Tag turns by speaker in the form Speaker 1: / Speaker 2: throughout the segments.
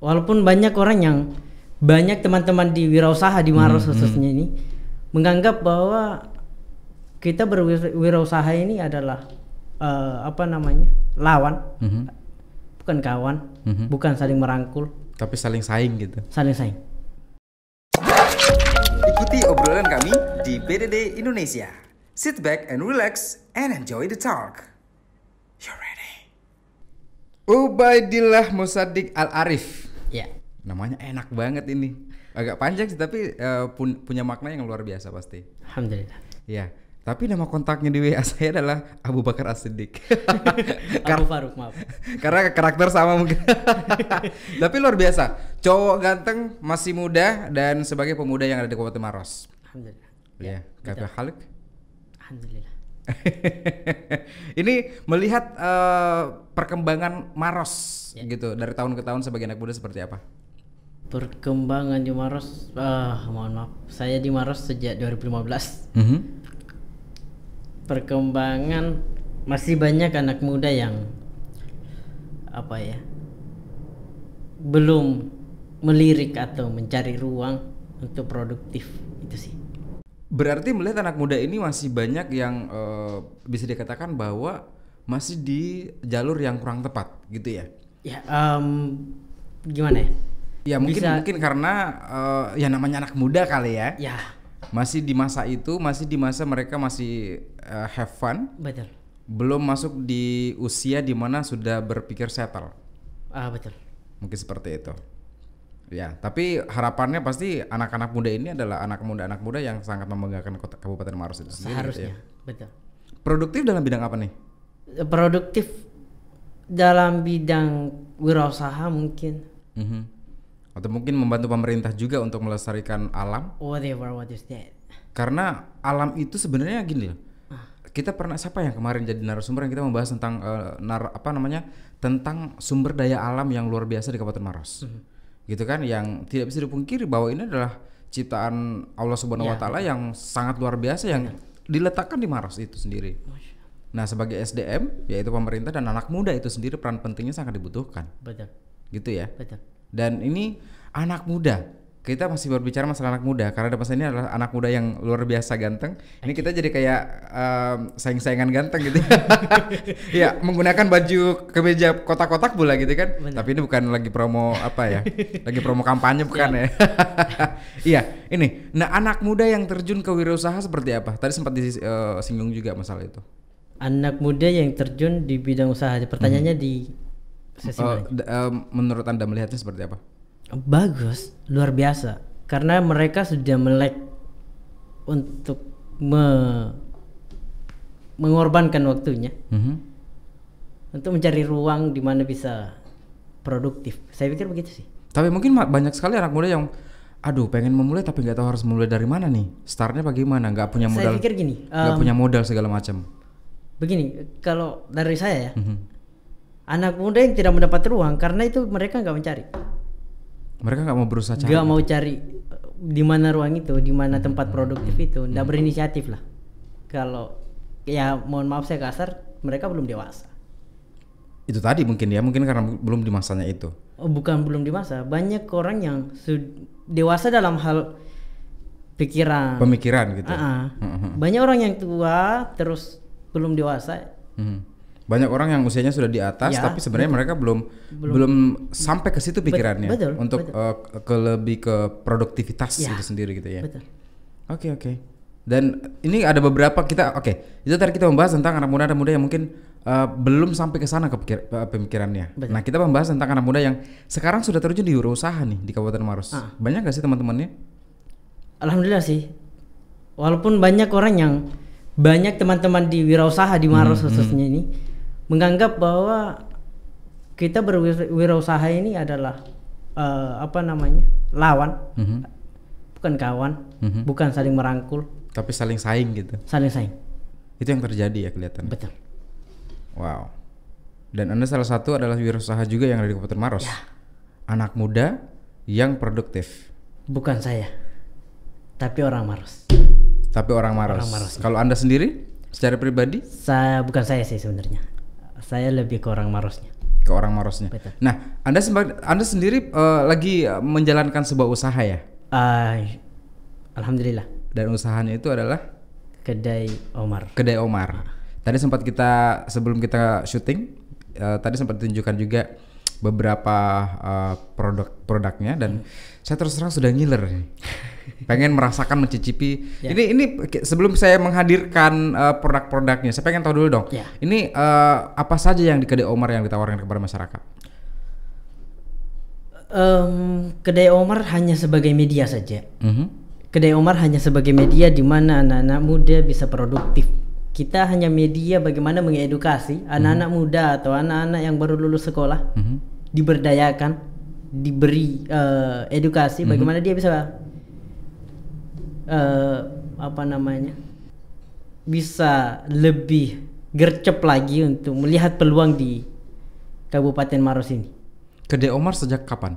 Speaker 1: walaupun banyak orang yang banyak teman-teman di wirausaha di Maros khususnya ini menganggap bahwa kita berwirausaha ini adalah eh, apa namanya lawan,
Speaker 2: Mhm.
Speaker 1: bukan kawan,
Speaker 2: Mhm.
Speaker 1: bukan saling merangkul,
Speaker 2: Tapi saling saing gitu.
Speaker 1: saling saing.
Speaker 3: Ikuti obrolan kami di BDD Indonesia. Sit back and relax and enjoy the talk. You ready?
Speaker 2: Ubaidillah Musaddiq Al Arif.
Speaker 1: Ya.
Speaker 2: Namanya enak banget ini. Agak panjang sih tapi eh, pun- punya makna yang luar biasa pasti.
Speaker 1: Alhamdulillah.
Speaker 2: Iya. Tapi nama kontaknya di WA saya adalah Abu Bakar As-Siddiq.
Speaker 1: Abu Faruk maaf.
Speaker 2: Karena karakter sama mungkin. Tapi luar biasa. Cowok ganteng, masih muda dan sebagai pemuda yang ada di Kabupaten Maros.
Speaker 1: Alhamdulillah.
Speaker 2: Iya. Kata Halik.
Speaker 1: Alhamdulillah.
Speaker 2: Ini melihat eh, perkembangan Maros
Speaker 1: Ya.
Speaker 2: gitu dari tahun ke tahun sebagai anak muda seperti apa?
Speaker 1: Perkembangan di Maros, ah mohon maaf, saya di Maros sejak 2015.
Speaker 2: Mhm.
Speaker 1: Perkembangan masih banyak anak muda yang apa ya, belum melirik atau mencari ruang untuk produktif itu sih.
Speaker 2: Berarti melihat anak muda ini masih banyak yang eh, bisa dikatakan bahwa masih di jalur yang kurang tepat gitu ya?
Speaker 1: Ya, em, gimana ya?
Speaker 2: Ya mungkin
Speaker 1: Bisa-
Speaker 2: mungkin karena eh, ya namanya anak muda kali ya.
Speaker 1: Ya,
Speaker 2: Masih di masa itu, masih di masa mereka masih eh, have fun,
Speaker 1: betul.
Speaker 2: belum masuk di usia di mana sudah berpikir settle.
Speaker 1: Ah betul.
Speaker 2: Mungkin seperti itu. Ya, tapi harapannya pasti anak-anak muda ini adalah anak muda-anak muda yang sangat membanggakan kota Kabupaten Maros itu sendiri. gitu
Speaker 1: Seharusnya,
Speaker 2: ya.
Speaker 1: betul.
Speaker 2: Produktif dalam bidang apa nih?
Speaker 1: Produktif dalam bidang wirausaha mungkin
Speaker 2: Mhm. Atau mungkin membantu pemerintah juga untuk melestarikan alam
Speaker 1: whatever what is that.
Speaker 2: karena alam itu sebenarnya gini loh. Kita pernah siapa yang kemarin jadi narasumber yang kita membahas tentang eh, nar apa namanya? tentang sumber daya alam yang luar biasa di Kabupaten Maros. Gitu kan yang tidak bisa dipungkiri bahwa ini adalah ciptaan Allah Subhanahu wa taala yang sangat luar biasa yang diletakkan di Maros itu sendiri. Nah, sebagai SDM yaitu pemerintah dan anak muda itu sendiri peran pentingnya sangat dibutuhkan.
Speaker 1: Betul,
Speaker 2: Gitu ya.
Speaker 1: betul.
Speaker 2: Dan ini anak muda. Kita masih berbicara masalah anak muda karena depan ini adalah anak muda yang luar biasa ganteng. Ini kita jadi kayak em, saing-saingan ganteng gitu. ya, menggunakan baju kemeja kotak-kotak pula gitu kan. Tapi ini bukan lagi promo apa ya? lagi promo kampanye bukan ya? Iya, ini. Nah, anak muda yang terjun ke wirausaha seperti apa? Tadi sempat disinggung juga masalah itu.
Speaker 1: Anak muda yang terjun di bidang usaha. Pertanyaannya di sesi
Speaker 2: d- em, menurut Anda melihatnya seperti apa?
Speaker 1: Bagus, luar biasa. Karena mereka sudah melek untuk me- mengorbankan waktunya
Speaker 2: Mhm.
Speaker 1: untuk mencari ruang di mana bisa produktif. Saya pikir begitu sih.
Speaker 2: Tapi mungkin banyak sekali anak muda yang aduh pengen memulai tapi nggak tahu harus mulai dari mana nih. Startnya bagaimana? Nggak punya
Speaker 1: Saya
Speaker 2: modal.
Speaker 1: pikir gini,
Speaker 2: nggak
Speaker 1: em,
Speaker 2: punya modal segala macam.
Speaker 1: begini, kalau dari saya ya,
Speaker 2: Mhm.
Speaker 1: Anak muda yang tidak mendapat ruang karena itu mereka nggak mencari,
Speaker 2: Mereka nggak mau berusaha cari.
Speaker 1: nggak mau cari eh, di mana ruang itu, di mana tempat produktif itu,
Speaker 2: Hmm.
Speaker 1: nggak berinisiatif lah. Kalau ya mohon maaf saya kasar, mereka belum dewasa.
Speaker 2: Itu tadi mungkin ya, mungkin karena belum di masanya itu.
Speaker 1: Oh, bukan belum dewasa, banyak orang yang dewasa dalam hal pikiran.
Speaker 2: Pemikiran gitu.
Speaker 1: Ah.
Speaker 2: Mhm.
Speaker 1: Banyak orang yang tua terus belum dewasa.
Speaker 2: Mhm. Banyak orang yang usianya sudah di atas,
Speaker 1: Ya,
Speaker 2: tapi sebenarnya mereka belum, belum sampai ke situ pikirannya
Speaker 1: betul,
Speaker 2: untuk
Speaker 1: betul.
Speaker 2: eh, ke lebih ke produktivitas
Speaker 1: Ya,
Speaker 2: itu sendiri gitu ya.
Speaker 1: Betul.
Speaker 2: Oke oke. Dan ini ada beberapa kita oke itu tadi kita membahas tentang anak muda anak muda yang mungkin uh, belum sampai ke sana kepikir, uh, pemikirannya.
Speaker 1: Betul.
Speaker 2: Nah kita membahas tentang anak muda yang sekarang sudah terjun di wirausaha nih di Kabupaten Maros.
Speaker 1: Ah.
Speaker 2: Banyak gak sih teman-temannya?
Speaker 1: Alhamdulillah sih. Walaupun banyak orang yang banyak teman-teman di wirausaha di Maros khususnya ini menganggap bahwa kita berwirausaha ini adalah eh, apa namanya lawan,
Speaker 2: Mhm.
Speaker 1: bukan kawan,
Speaker 2: Mhm.
Speaker 1: bukan saling merangkul,
Speaker 2: Tapi saling saing gitu.
Speaker 1: saling saing.
Speaker 2: Itu yang terjadi ya kelihatan.
Speaker 1: Betul.
Speaker 2: Wow. Dan anda salah satu adalah wirausaha juga yang ada di Kabupaten Maros.
Speaker 1: Ya.
Speaker 2: Anak muda yang produktif.
Speaker 1: Bukan saya, tapi orang Maros.
Speaker 2: Tapi orang Maros.
Speaker 1: Orang Maros.
Speaker 2: Kalau anda sendiri secara pribadi
Speaker 1: Saya bukan saya sih sebenarnya. Saya lebih ke orang Marosnya.
Speaker 2: ke orang Marosnya.
Speaker 1: Betul.
Speaker 2: Nah, Anda sempat Anda sendiri eh, lagi eh, menjalankan sebuah usaha ya?
Speaker 1: Ah, alhamdulillah
Speaker 2: Dan usahanya itu adalah
Speaker 1: kedai Omar.
Speaker 2: kedai Omar. Tadi sempat kita sebelum kita syuting, eh, tadi sempat ditunjukkan juga beberapa eh, produk produknya dan saya terus terang sudah ngiler nih. Pengen merasakan mencicipi
Speaker 1: Ya.
Speaker 2: ini ini sebelum saya menghadirkan eh, produk-produknya saya pengen tahu dulu dong
Speaker 1: Ya.
Speaker 2: ini eh, apa saja yang di kedai Omar yang ditawarkan kepada masyarakat
Speaker 1: Em, kedai Omar hanya sebagai media saja.
Speaker 2: Mhm.
Speaker 1: Kedai Omar hanya sebagai media di mana anak-anak muda bisa produktif. Kita hanya media bagaimana mengedukasi anak-anak muda atau anak-anak yang baru lulus sekolah
Speaker 2: Mhm.
Speaker 1: diberdayakan, diberi eh, edukasi bagaimana dia bisa eh, apa namanya bisa lebih gercep lagi untuk melihat peluang di Kabupaten Maros ini.
Speaker 2: kedai Omar sejak kapan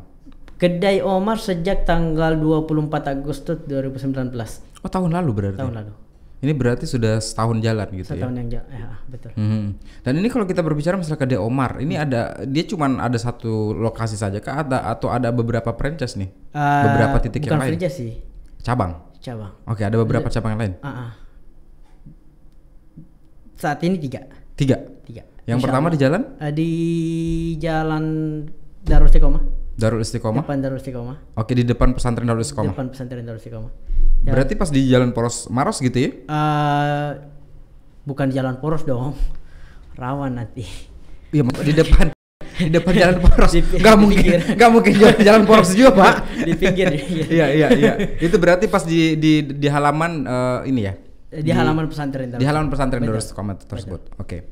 Speaker 1: Kedai Omar sejak tanggal 24 Agustus 2019
Speaker 2: oh tahun lalu berarti
Speaker 1: tahun lalu.
Speaker 2: ini berarti sudah setahun jalan gitu ya
Speaker 1: Setahun yang ja- ya, betul.
Speaker 2: Mhm. Dan ini kalau kita berbicara masalah kedai Omar, ini ada dia cuman ada satu lokasi saja kah ada atau ada beberapa franchise nih?
Speaker 1: Eh,
Speaker 2: beberapa titik
Speaker 1: bukan
Speaker 2: yang lain.
Speaker 1: franchise sih,
Speaker 2: Cabang.
Speaker 1: Cabang.
Speaker 2: Oke, ada beberapa cabang yang lain.
Speaker 1: Ah, ah. Saat ini tiga,
Speaker 2: Tiga.
Speaker 1: tiga.
Speaker 2: Yang
Speaker 1: Insya
Speaker 2: pertama di jalan
Speaker 1: Allah. Eh, di Jalan Darul Istiqomah,
Speaker 2: Darul Istiqomah.
Speaker 1: depan Darul Istiqomah,
Speaker 2: Oke, di depan pesantren Darul Istiqomah.
Speaker 1: depan pesantren Darul Istiqomah. Ya.
Speaker 2: Berarti pas di jalan Poros Maros gitu ya?
Speaker 1: Eh, bukan di jalan poros dong, rawan nanti.
Speaker 2: Iya, di depan di depan jalan Poros.
Speaker 1: Di-
Speaker 2: Gak
Speaker 1: di
Speaker 2: mungkin,
Speaker 1: pinggir.
Speaker 2: gak mungkin jalan, jalan Poros juga, Pak.
Speaker 1: di pinggir.
Speaker 2: Iya, iya, iya. Itu berarti pas di di di halaman eh, ini ya.
Speaker 1: di halaman pesantren
Speaker 2: di halaman pesantren. Darul Istiqomah tersebut. Oke.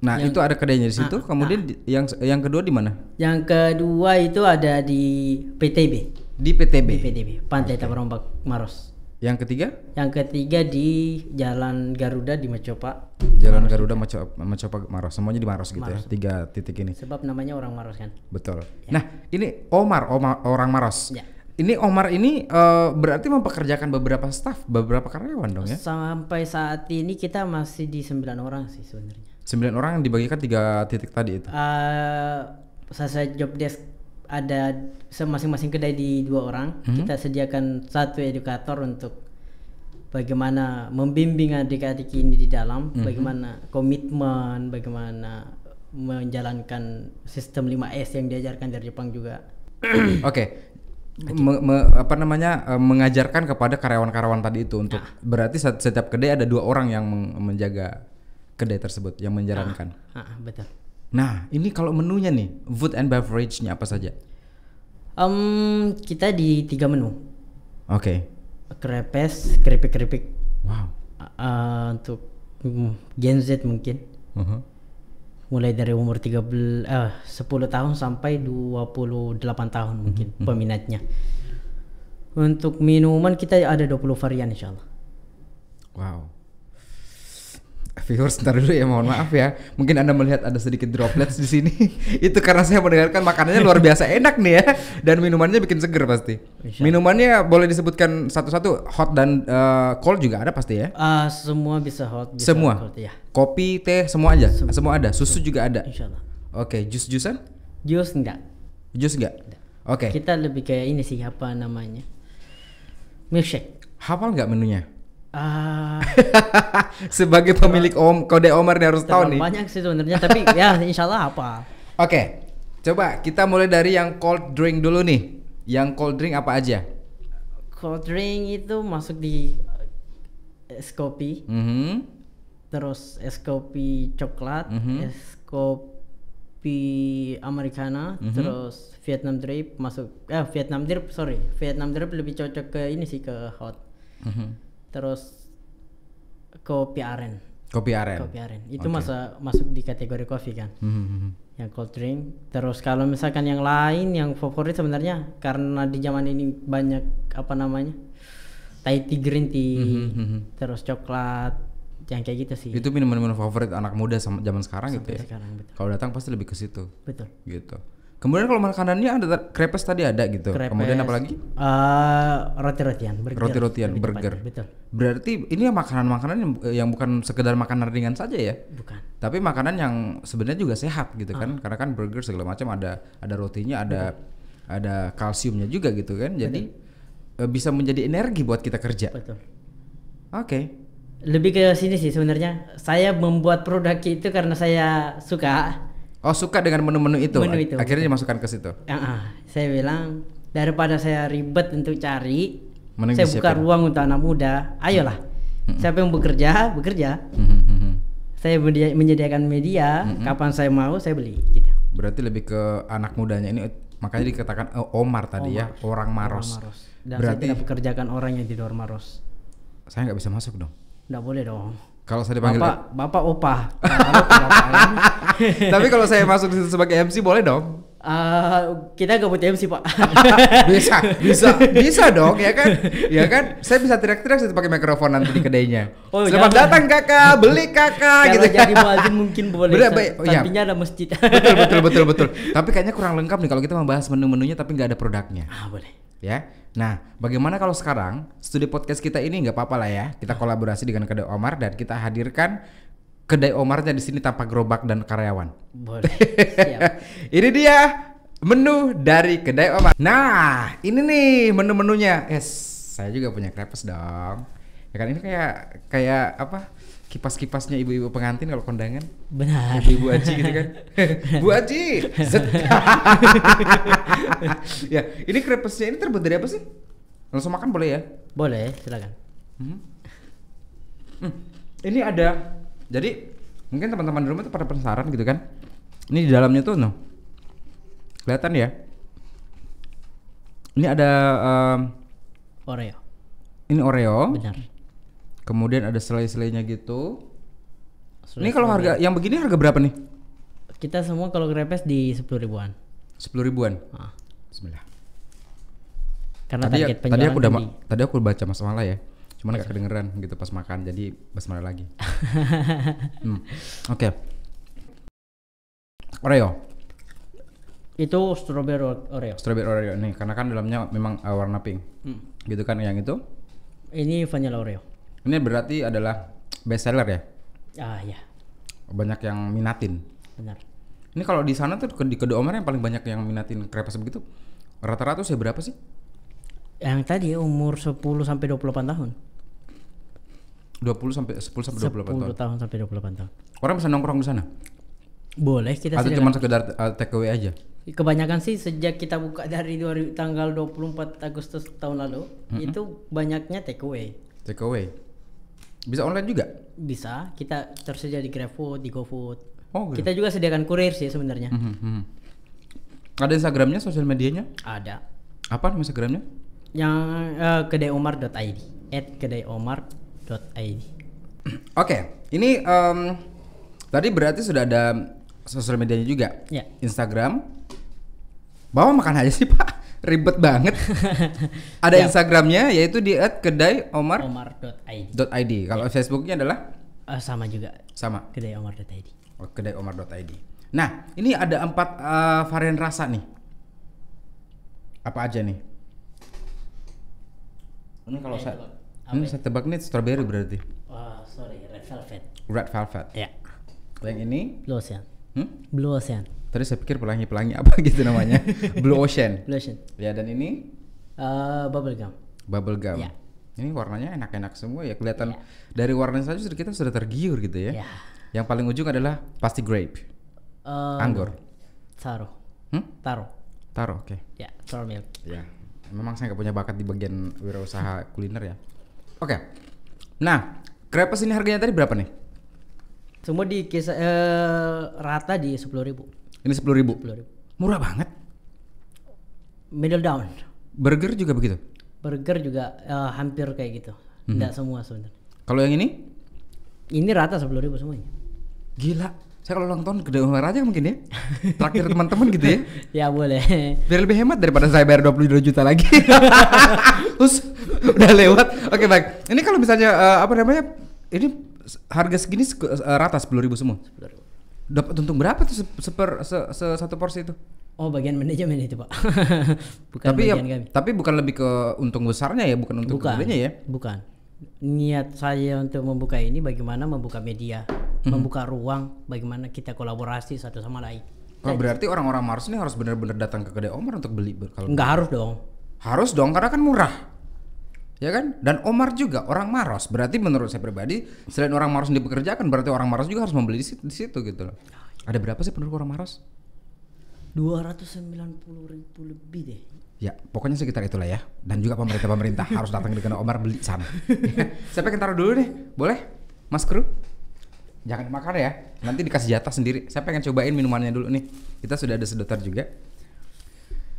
Speaker 2: Nah, itu ada kedainya di situ.
Speaker 1: Ah,
Speaker 2: Kemudian di- yang yang kedua di mana?
Speaker 1: Yang kedua itu ada di PTB,
Speaker 2: Di PTB.
Speaker 1: di PTB, Pantai Tabarombak Maros.
Speaker 2: Yang ketiga,
Speaker 1: Yang ketiga di Jalan Garuda di Macopa.
Speaker 2: Jalan Garuda Maco Macopa Maros. Semuanya di Maros gitu ya. Tiga titik ini.
Speaker 1: Sebab namanya orang Maros kan.
Speaker 2: Betul. Nah, ini Omar, Omar orang Maros.
Speaker 1: Ya.
Speaker 2: Ini Omar ini eh, berarti mempekerjakan beberapa staff, beberapa karyawan dong ya.
Speaker 1: Sampai saat ini kita masih di 9 orang sih sebenarnya.
Speaker 2: Sembilan orang yang dibagikan tiga titik tadi itu.
Speaker 1: Eh selesai job desk ada masing-masing kedai di dua orang.
Speaker 2: Mhm.
Speaker 1: Kita sediakan satu edukator untuk bagaimana membimbing adik-adik ini di dalam,
Speaker 2: Mhm.
Speaker 1: bagaimana komitmen, bagaimana menjalankan sistem 5S yang diajarkan dari Jepang juga.
Speaker 2: Oke. Me- me- apa namanya eh, mengajarkan kepada karyawan-karyawan tadi itu untuk berarti set- setiap kedai ada dua orang yang menjaga kedai tersebut yang menjalankan.
Speaker 1: Ah, betul.
Speaker 2: Nah ini kalau menunya nih food and beverage-nya apa saja?
Speaker 1: Em, kita di tiga menu.
Speaker 2: Oke.
Speaker 1: Krepes, keripik-keripik
Speaker 2: Wow.
Speaker 1: uh, untuk mm, Gen Z mungkin.
Speaker 2: Mhm.
Speaker 1: mulai dari umur 13 eh 10 tahun sampai 28 tahun mungkin peminatnya. Untuk minuman kita ada 20 varian insyaallah.
Speaker 2: Wow. Viewers ntar dulu ya mohon maaf ya. Mungkin anda melihat ada sedikit droplets di sini. Itu karena saya mendengarkan makanannya luar biasa enak nih ya. Dan minumannya bikin seger pasti.
Speaker 1: Insya
Speaker 2: Minumannya boleh disebutkan satu-satu hot dan eh, cold juga ada pasti ya.
Speaker 1: Ah, semua bisa hot, bisa
Speaker 2: Semua?
Speaker 1: cold, ya.
Speaker 2: Kopi, teh, semua aja. Semua ada. Susu juga ada.
Speaker 1: Insyaallah.
Speaker 2: Oke, jus-jusan?
Speaker 1: Jus enggak.
Speaker 2: Jus enggak? Oke.
Speaker 1: Kita lebih kayak ini sih apa namanya? Milkshake.
Speaker 2: Hafal nggak menunya?
Speaker 1: Ah,
Speaker 2: Sebagai pemilik om kode Omar nih harus tahu nih.
Speaker 1: banyak sih sebenarnya tapi ya insyaallah apa?
Speaker 2: Oke, coba kita mulai dari yang cold drink dulu nih. Yang cold drink apa aja?
Speaker 1: Cold drink itu masuk di eh, es kopi,
Speaker 2: Mhm.
Speaker 1: terus es kopi coklat,
Speaker 2: Mhm.
Speaker 1: es kopi americana,
Speaker 2: Mhm.
Speaker 1: terus Vietnam drip masuk eh Vietnam drip sorry Vietnam drip lebih cocok ke ini sih ke hot,
Speaker 2: Mhm.
Speaker 1: Terus kopi aren,
Speaker 2: Kopi aren.
Speaker 1: kopi aren itu
Speaker 2: Oke.
Speaker 1: masa masuk di kategori kopi kan,
Speaker 2: Mhm.
Speaker 1: yang cold drink. Terus kalau misalkan yang lain yang favorit sebenarnya karena di zaman ini banyak apa namanya Thai tea green tea,
Speaker 2: Mhm.
Speaker 1: terus coklat, yang kayak gitu sih.
Speaker 2: Itu minuman-minuman favorit anak muda sama zaman sekarang gitu
Speaker 1: Sampai
Speaker 2: ya.
Speaker 1: sekarang betul.
Speaker 2: Kalau datang pasti lebih ke situ,
Speaker 1: Betul.
Speaker 2: gitu. Kemudian kalau makanannya ada krepes tadi ada gitu. Kemudian apa lagi?
Speaker 1: Eh, roti-rotian, burger.
Speaker 2: Roti-rotian, burger.
Speaker 1: Betul.
Speaker 2: Berarti ini ya makanan-makanan yang, yang bukan sekedar makanan ringan saja ya.
Speaker 1: Bukan.
Speaker 2: Tapi makanan yang sebenarnya juga sehat gitu
Speaker 1: Ah.
Speaker 2: kan. Karena kan burger segala macam ada ada rotinya, ada ada kalsiumnya juga gitu kan. Jadi eh, bisa menjadi energi buat kita kerja.
Speaker 1: Betul.
Speaker 2: Oke.
Speaker 1: Lebih ke sini sih sebenarnya. Saya membuat produk itu karena saya suka.
Speaker 2: Oh, suka dengan menu-menu itu.
Speaker 1: Menu itu,
Speaker 2: Akhirnya dimasukkan ke situ.
Speaker 1: Ya, ah, saya bilang daripada saya ribet untuk cari,
Speaker 2: Mending
Speaker 1: saya buka ruang untuk anak muda. Ayolah, siapa yang bekerja bekerja.
Speaker 2: Mhm.
Speaker 1: Saya media- menyediakan media, kapan saya mau saya beli. Gitu.
Speaker 2: Berarti lebih ke anak mudanya ini makanya dikatakan eh, Omar tadi ya, orang Maros.
Speaker 1: Orang Maros. Dan
Speaker 2: Berarti
Speaker 1: saya tidak pekerjakan orang yang di luar Maros.
Speaker 2: saya nggak bisa masuk dong.
Speaker 1: Nggak boleh dong.
Speaker 2: Kalau saya dipanggil
Speaker 1: Bapak, bapak kan.
Speaker 2: Tapi kalau saya masuk di situ sebagai MC boleh dong?
Speaker 1: Eh, kita gak butuh MC pak.
Speaker 2: bisa, bisa, bisa dong ya kan? Ya kan? Saya bisa teriak-teriak situ pakai mikrofon nanti di kedainya.
Speaker 1: Oh,
Speaker 2: Selamat
Speaker 1: jangan.
Speaker 2: datang kakak, beli kakak
Speaker 1: Kalau
Speaker 2: gitu.
Speaker 1: jadi muadzin mungkin boleh.
Speaker 2: Bener, baik.
Speaker 1: Sampingnya ada masjid.
Speaker 2: betul, betul, betul, betul. Tapi kayaknya kurang lengkap nih kalau kita membahas menu-menunya tapi nggak ada produknya.
Speaker 1: ah boleh.
Speaker 2: ya. Nah, bagaimana kalau sekarang studi podcast kita ini nggak apa-apa lah ya, kita kolaborasi dengan kedai Omar dan kita hadirkan kedai Omarnya di sini tanpa gerobak dan karyawan.
Speaker 1: Boleh. Siap.
Speaker 2: ini dia menu dari kedai Omar. Nah, ini nih menu-menunya. Yes, saya juga punya krepes dong. Ya kan ini kayak kayak apa? Kipas-kipasnya ibu-ibu pengantin kalau kondangan.
Speaker 1: Benar.
Speaker 2: Ibu-ibu Aji gitu kan. Bu Aji. Ya, ini krepesnya ini terbuat dari apa sih? Langsung makan boleh ya?
Speaker 1: Boleh, silakan.
Speaker 2: Hmm. Hmm, Ini ada. Jadi mungkin teman-teman di rumah tuh pada penasaran gitu kan. Ini di dalamnya tuh no. Kelihatan ya? Ini ada em,
Speaker 1: Oreo.
Speaker 2: ini Oreo.
Speaker 1: Benar.
Speaker 2: Kemudian ada selai-selainya gitu.
Speaker 1: Selai-
Speaker 2: ini kalau harga yang begini harga berapa nih?
Speaker 1: Kita semua kalau grepes di 10 ribuan.
Speaker 2: 10 ribuan.
Speaker 1: Ah,
Speaker 2: Bismillah.
Speaker 1: karena
Speaker 2: tadi,
Speaker 1: target
Speaker 2: tadi aku udah ma- tadi aku baca basmalah ya. Cuman gak kedengeran gitu pas makan jadi basmalah lagi. Hmm, Oke. Oreo.
Speaker 1: Itu strawberry Oreo.
Speaker 2: Strawberry Oreo nih karena kan dalamnya memang uh, warna pink.
Speaker 1: Hmm.
Speaker 2: Gitu kan yang itu.
Speaker 1: Ini vanilla Oreo.
Speaker 2: Ini berarti adalah best seller ya.
Speaker 1: Ah ya,
Speaker 2: Banyak yang minatin.
Speaker 1: benar.
Speaker 2: Ini kalau di sana tuh di kedai Omar yang paling banyak yang minatin krepes begitu. Rata-rata usia berapa sih?
Speaker 1: Yang tadi umur 10 sampai 28 tahun.
Speaker 2: 20 sampai 10 sampai 28 tahun.
Speaker 1: 10 tahun sampai 28 tahun.
Speaker 2: Orang bisa nongkrong di sana?
Speaker 1: Boleh kita
Speaker 2: Atau cuma sekedar uh, take away aja?
Speaker 1: Kebanyakan sih sejak kita buka dari 2000 tanggal 24 Agustus tahun lalu itu banyaknya take away.
Speaker 2: Take away. Bisa online juga?
Speaker 1: Bisa kita tersedia di GrabFood, di GoFood.
Speaker 2: Oh, gitu.
Speaker 1: Kita juga sediakan kurir sih sebenarnya.
Speaker 2: Mhm, mhm. Ada Instagramnya, sosial medianya?
Speaker 1: Ada.
Speaker 2: Apa nama Instagramnya?
Speaker 1: Yang eh, kedaiomar.id. At kedaiomar.id.
Speaker 2: Oke, ini em, tadi berarti sudah ada sosial medianya juga.
Speaker 1: Ya.
Speaker 2: Instagram. Bawa makan aja sih Pak, ribet banget. ada
Speaker 1: Ya.
Speaker 2: Instagramnya yaitu di @kedaiomar.id.
Speaker 1: Omar.id.
Speaker 2: Kalau Facebooknya adalah
Speaker 1: Eh, sama juga
Speaker 2: sama
Speaker 1: kedaiomar.id.
Speaker 2: oh, kedaiomar.id. Nah, ini ada empat eh, varian rasa nih. Apa aja nih? Ini kalau saya, ini saya tebak nih strawberry berarti.
Speaker 1: Oh, sorry, red velvet.
Speaker 2: Red velvet.
Speaker 1: Ya.
Speaker 2: Yang ini,
Speaker 1: Blue Ocean.
Speaker 2: hmm?
Speaker 1: Blue Ocean.
Speaker 2: Tadi saya pikir pelangi-pelangi apa gitu namanya. Blue Ocean.
Speaker 1: Blue Ocean.
Speaker 2: Ya dan ini
Speaker 1: Eh, bubble gum.
Speaker 2: bubble gum.
Speaker 1: Ya.
Speaker 2: Ini warnanya enak-enak semua ya kelihatan dari warnanya saja sudah- kita sudah tergiur gitu ya.
Speaker 1: Ya.
Speaker 2: Yang paling ujung adalah pasti grape.
Speaker 1: Eh,
Speaker 2: Anggur.
Speaker 1: Taro.
Speaker 2: Hmm?
Speaker 1: Taro.
Speaker 2: Taruh, oke.
Speaker 1: Ya, sour milk.
Speaker 2: Ya. Memang saya nggak punya bakat di bagian wirausaha kuliner ya. Oke. Nah, crepes ini harganya tadi berapa nih?
Speaker 1: Semua di kisah eh, rata di 10.000 ribu.
Speaker 2: Ini sepuluh ribu.
Speaker 1: 10.000 ribu.
Speaker 2: Murah banget.
Speaker 1: Middle down.
Speaker 2: Burger juga begitu.
Speaker 1: Burger juga eh, hampir kayak gitu. Tidak semua sebenarnya.
Speaker 2: Kalau yang ini?
Speaker 1: Ini rata 10.000 ribu semuanya.
Speaker 2: Gila. Saya kalau ulang tahun gede olahraga mungkin ya. Traktir teman-teman gitu ya.
Speaker 1: ya boleh.
Speaker 2: Biar lebih hemat daripada saya bayar 22 juta lagi. Terus udah lewat. Oke baik. Ini kalau misalnya eh, apa namanya? Ini harga segini eh, rata 10.000 ribu semua.
Speaker 1: 10.000 ribu.
Speaker 2: Dapat untung berapa tuh se- seper se, se- satu porsi itu?
Speaker 1: Oh bagian manajemen itu pak. bukan
Speaker 2: tapi ya,
Speaker 1: kami.
Speaker 2: tapi bukan lebih ke untung besarnya ya, bukan untuk
Speaker 1: Bukan.
Speaker 2: ya.
Speaker 1: Bukan. Niat saya untuk membuka ini bagaimana membuka media,
Speaker 2: Hmm.
Speaker 1: membuka ruang, bagaimana kita kolaborasi satu sama lain.
Speaker 2: Oh, berarti orang-orang Mars ini harus benar-benar datang ke kedai Omar untuk beli kalau
Speaker 1: Enggak harus dong.
Speaker 2: harus dong karena kan murah. Ya kan? Dan Omar juga orang Maros. Berarti menurut saya pribadi selain orang Maros yang dipekerjakan berarti orang Maros juga harus membeli di situ, di situ gitu loh. Ada berapa sih penduduk orang Maros?
Speaker 1: 290 ribu lebih deh.
Speaker 2: Ya, pokoknya sekitar itulah ya. Dan juga pemerintah-pemerintah harus datang kedai Omar beli sana. Ya. Saya pengen taruh dulu nih. Boleh? Mas Kru? Jangan makan ya. Nanti dikasih jatah sendiri. Saya pengen cobain minumannya dulu nih. Kita sudah ada sedotan juga.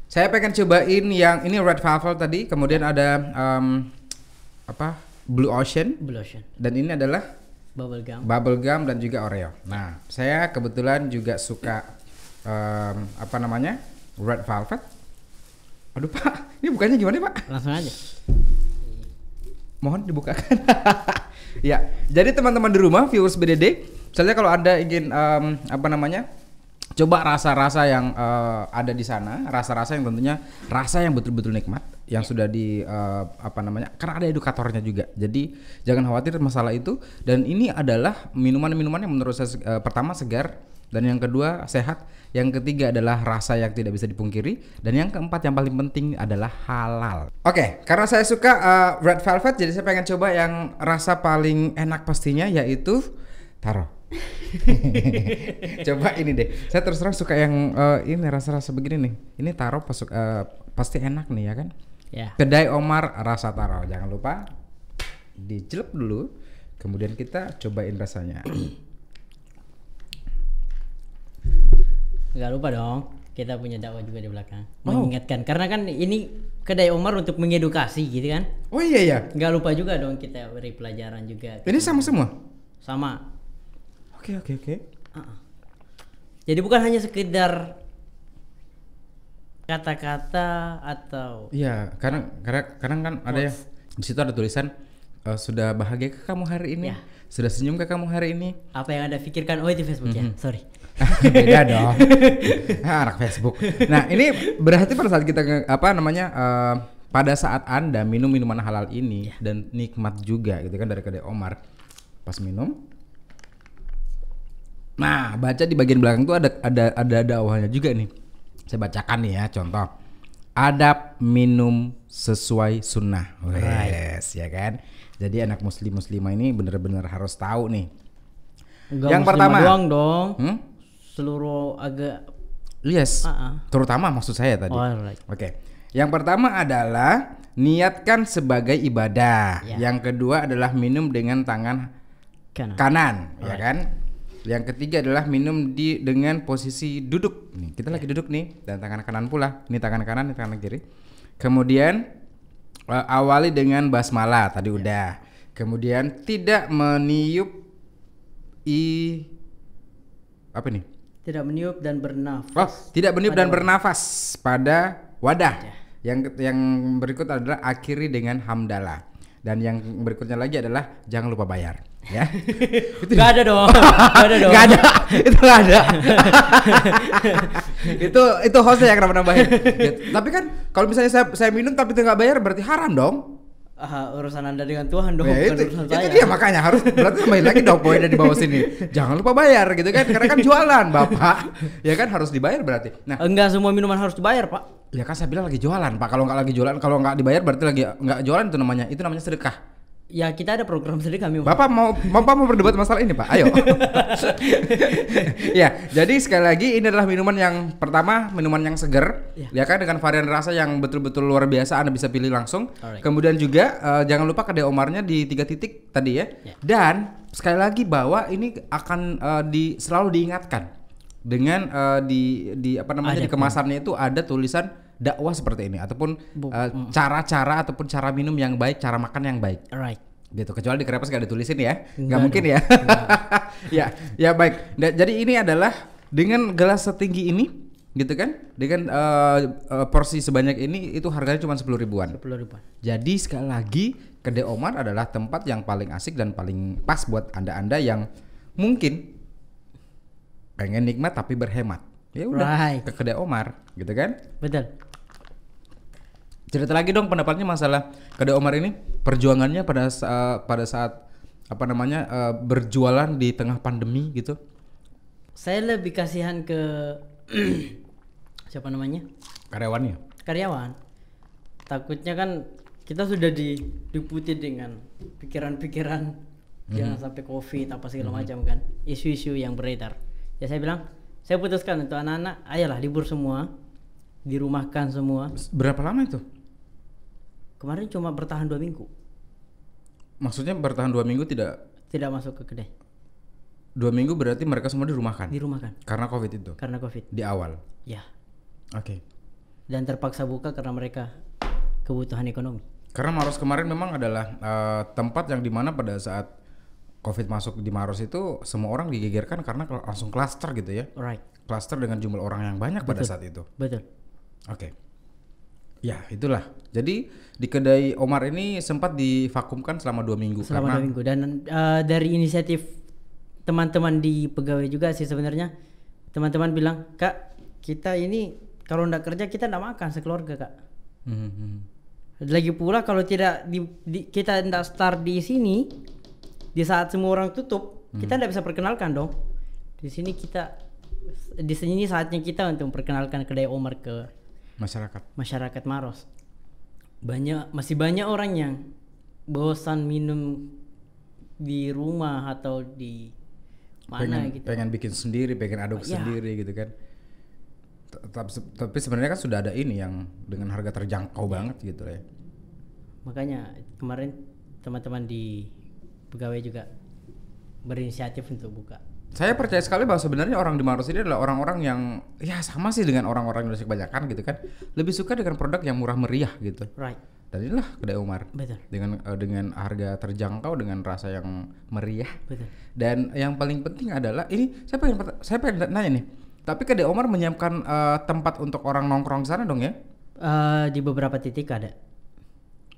Speaker 2: Saya pengen cobain yang ini Red Velvet tadi, kemudian ada em, apa? Blue Ocean
Speaker 1: Blue Ocean,
Speaker 2: dan ini adalah
Speaker 1: bubble gum.
Speaker 2: bubble gum dan juga Oreo. Nah, saya kebetulan juga suka em, apa namanya? Red Velvet. Aduh, Pak. Ini bukannya gimana, Pak?
Speaker 1: Langsung aja.
Speaker 2: Mohon dibukakan. ya, jadi teman-teman di rumah viewers BDD, misalnya kalau Anda ingin em, apa namanya? Coba rasa-rasa yang eh, ada di sana, rasa-rasa yang tentunya rasa yang betul-betul nikmat, yang sudah di eh, apa namanya? Karena ada edukatornya juga. Jadi jangan khawatir masalah itu. Dan ini adalah minuman-minuman yang menurut saya eh, pertama segar, dan yang kedua sehat, yang ketiga adalah rasa yang tidak bisa dipungkiri, dan yang keempat yang paling penting adalah halal. Oke, karena saya suka eh, red velvet, jadi saya pengen coba yang rasa paling enak pastinya yaitu taro. coba ini deh, saya terus terang suka yang eh, ini rasa-rasa begini nih. Ini taro pasuk, eh, pasti enak nih ya kan?
Speaker 1: Ya.
Speaker 2: Kedai Omar rasa taro, jangan lupa dicelup dulu, kemudian kita cobain rasanya.
Speaker 1: Enggak lupa dong. Kita punya dakwah juga di belakang.
Speaker 2: Oh.
Speaker 1: Mengingatkan karena kan ini kedai Omar untuk mengedukasi gitu kan.
Speaker 2: Oh iya ya,
Speaker 1: Enggak lupa juga dong kita beri pelajaran juga.
Speaker 2: ini sama semua.
Speaker 1: Sama.
Speaker 2: Oke oke oke.
Speaker 1: Uh-uh. Jadi bukan hanya sekedar kata-kata atau
Speaker 2: Iya, karena karena kadang kan ada ya di situ ada tulisan eh, sudah bahagia ke kamu hari ini,
Speaker 1: Ya.
Speaker 2: sudah senyum ke kamu hari ini.
Speaker 1: apa yang anda pikirkan oh itu Facebook ya sorry
Speaker 2: Beda dong. Ah, anak Facebook. Nah, ini berarti pada saat kita apa namanya eh, pada saat Anda minum minuman halal ini dan nikmat juga gitu kan dari kedai Omar. Pas minum Nah, baca di bagian belakang tuh ada ada ada dakwahnya juga nih. Saya bacakan nih ya, contoh. Adab minum sesuai sunnah. Wes, ya kan? Jadi anak muslim muslimah ini benar-benar harus tahu nih.
Speaker 1: Enggak
Speaker 2: Yang pertama.
Speaker 1: doang dong
Speaker 2: Hmm?
Speaker 1: seluruh agak
Speaker 2: Yes.
Speaker 1: Ah.
Speaker 2: Terutama maksud saya tadi.
Speaker 1: Alright.
Speaker 2: Oke. Yang pertama adalah niatkan sebagai ibadah.
Speaker 1: Ya.
Speaker 2: Yang kedua adalah minum dengan tangan
Speaker 1: kanan
Speaker 2: kanan, ya kan? Yang ketiga adalah minum di dengan posisi duduk. Nih, kita lagi duduk nih dan tangan kanan pula. Ini tangan kanan, ini tangan kiri. Kemudian eh, awali dengan basmalah tadi udah. Kemudian tidak meniup i apa nih?
Speaker 1: tidak meniup dan bernafas
Speaker 2: Oh, tidak meniup dan bernafas pada wadah.
Speaker 1: Ya.
Speaker 2: Yang yang berikut adalah akhiri dengan hamdalah. Dan yang berikutnya lagi adalah jangan lupa bayar, ya.
Speaker 1: Gak ada dong Gak ada dong
Speaker 2: Gak ada, itu gak ada. itu itu hostnya yang kenapa nambahin. Ya, tapi kan kalau misalnya saya saya minum tapi itu nggak bayar berarti haram dong.
Speaker 1: Ah, urusan anda dengan Tuhan dong
Speaker 2: Ya,
Speaker 1: bukan
Speaker 2: itu,
Speaker 1: urusan
Speaker 2: itu
Speaker 1: saya
Speaker 2: dia makanya harus berarti tambahin lagi dong poinnya di bawah sini. Jangan lupa bayar gitu kan karena kan jualan bapak. Ya kan harus dibayar berarti. Nah
Speaker 1: enggak semua minuman harus dibayar pak
Speaker 2: Ya kan saya bilang lagi jualan pak. Kalau nggak lagi jualan, kalau nggak dibayar berarti lagi nggak jualan itu namanya. Itu namanya sedekah.
Speaker 1: Ya kita ada program sendiri kami Pak.
Speaker 2: Bapak mau bapak mau berdebat masalah ini pak? Ayo. ya jadi sekali lagi ini adalah minuman yang pertama minuman yang seger.
Speaker 1: Ya.
Speaker 2: Ya kan dengan varian rasa yang betul-betul luar biasa. Anda bisa pilih langsung.
Speaker 1: Alright.
Speaker 2: Kemudian juga eh, jangan lupa kedai Omarnya di tiga titik tadi ya.
Speaker 1: Ya.
Speaker 2: Dan sekali lagi bahwa ini akan eh, di selalu diingatkan dengan eh, di di apa namanya di
Speaker 1: Adabnya.
Speaker 2: kemasannya itu ada tulisan dakwah seperti ini ataupun eh, cara-cara ataupun cara minum yang baik, cara makan yang baik.
Speaker 1: Alright.
Speaker 2: Gitu kecuali di krepas gak ditulisin ya. Nggak
Speaker 1: Enggak
Speaker 2: mungkin ya. Ya ya baik. Da- jadi ini adalah dengan gelas setinggi ini gitu kan? Dengan eh, eh, porsi sebanyak ini itu harganya cuma sepuluh ribuan.
Speaker 1: Sepuluh ribuan.
Speaker 2: Jadi sekali lagi kedai Omar adalah tempat yang paling asik dan paling pas buat anda anda yang mungkin pengen nikmat tapi berhemat Ya udah
Speaker 1: Right.
Speaker 2: ke kedai Omar, gitu kan?
Speaker 1: Betul.
Speaker 2: Cerita lagi dong pendapatnya masalah kedai Omar ini perjuangannya pada saat pada saat apa namanya eh, berjualan di tengah pandemi gitu.
Speaker 1: Saya lebih kasihan ke siapa namanya?
Speaker 2: Karyawannya.
Speaker 1: Karyawan. Takutnya kan kita sudah di diputi dengan pikiran-pikiran jangan sampai covid apa segala macam kan isu-isu yang beredar ya saya bilang saya putuskan untuk anak-anak ayolah libur semua dirumahkan semua.
Speaker 2: Berapa lama itu?
Speaker 1: kemarin cuma bertahan dua minggu.
Speaker 2: Maksudnya bertahan dua minggu tidak?
Speaker 1: Tidak masuk ke kedai.
Speaker 2: Dua minggu berarti mereka semua dirumahkan?
Speaker 1: Dirumahkan.
Speaker 2: Karena covid itu?
Speaker 1: Karena covid.
Speaker 2: Di awal.
Speaker 1: ya.
Speaker 2: Oke.
Speaker 1: dan terpaksa buka karena mereka kebutuhan ekonomi.
Speaker 2: Karena Maros kemarin memang adalah eh, tempat yang di mana pada saat covid masuk di Maros itu semua orang digegerkan karena langsung klaster gitu ya.
Speaker 1: right
Speaker 2: Klaster dengan jumlah orang yang banyak pada saat itu.
Speaker 1: betul
Speaker 2: Oke. Ya itulah. Jadi di kedai Omar ini sempat divakumkan selama dua minggu
Speaker 1: selama
Speaker 2: karena
Speaker 1: dua minggu dan eh, dari inisiatif teman-teman di pegawai juga sih sebenarnya teman-teman bilang kak kita ini kalau ndak kerja kita ndak makan sekeluarga kak
Speaker 2: Hmm, hmm.
Speaker 1: lagi pula kalau tidak di, di- kita ndak start di sini di saat semua orang tutup kita ndak bisa perkenalkan dong di sini kita di sini saatnya kita untuk memperkenalkan kedai Omar ke
Speaker 2: masyarakat.
Speaker 1: masyarakat Maros. Banyak masih banyak orang yang bosan minum di rumah atau di mana
Speaker 2: pengen,
Speaker 1: gitu.
Speaker 2: pengen bikin sendiri, pengen aduk
Speaker 1: Ya.
Speaker 2: sendiri gitu kan. Tapi sebenarnya kan sudah ada ini yang dengan harga terjangkau banget gitu ya.
Speaker 1: Makanya kemarin teman-teman di pegawai juga berinisiatif untuk buka.
Speaker 2: Saya percaya sekali bahwa sebenarnya orang di Maros ini adalah orang-orang yang ya sama sih dengan orang-orang Indonesia kebanyakan gitu kan. Lebih suka dengan produk yang murah meriah gitu.
Speaker 1: Right.
Speaker 2: Dan inilah kedai Umar
Speaker 1: Betul.
Speaker 2: dengan eh, dengan harga terjangkau dengan rasa yang meriah.
Speaker 1: Betul.
Speaker 2: Dan yang paling penting adalah ini saya pengen saya pengen nanya nih. Tapi kedai Omar menyiapkan eh, tempat untuk orang nongkrong sana dong ya?
Speaker 1: Eh, di beberapa titik ada.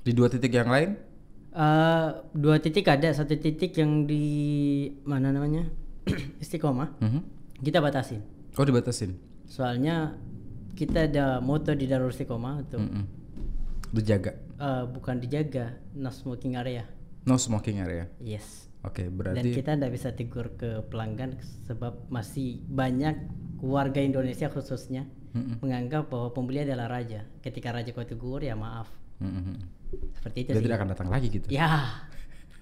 Speaker 2: Di dua titik yang lain?
Speaker 1: Eh, dua titik ada, satu titik yang di mana namanya Istiqomah
Speaker 2: Mhm.
Speaker 1: kita batasin.
Speaker 2: Oh dibatasin.
Speaker 1: Soalnya kita ada moto di Darul Istiqomah untuk
Speaker 2: Mm-mm. Dijaga.
Speaker 1: eh, bukan dijaga no smoking area.
Speaker 2: No smoking area.
Speaker 1: Yes.
Speaker 2: Oke,
Speaker 1: Dan
Speaker 2: berarti
Speaker 1: kita tidak bisa tegur ke pelanggan sebab masih banyak warga Indonesia khususnya
Speaker 2: Mm-mm.
Speaker 1: menganggap bahwa pembeli adalah raja. Ketika raja kau tegur ya maaf.
Speaker 2: Mm-mm.
Speaker 1: Seperti itu
Speaker 2: dia
Speaker 1: sih.
Speaker 2: tidak akan datang lagi gitu.
Speaker 1: Ya.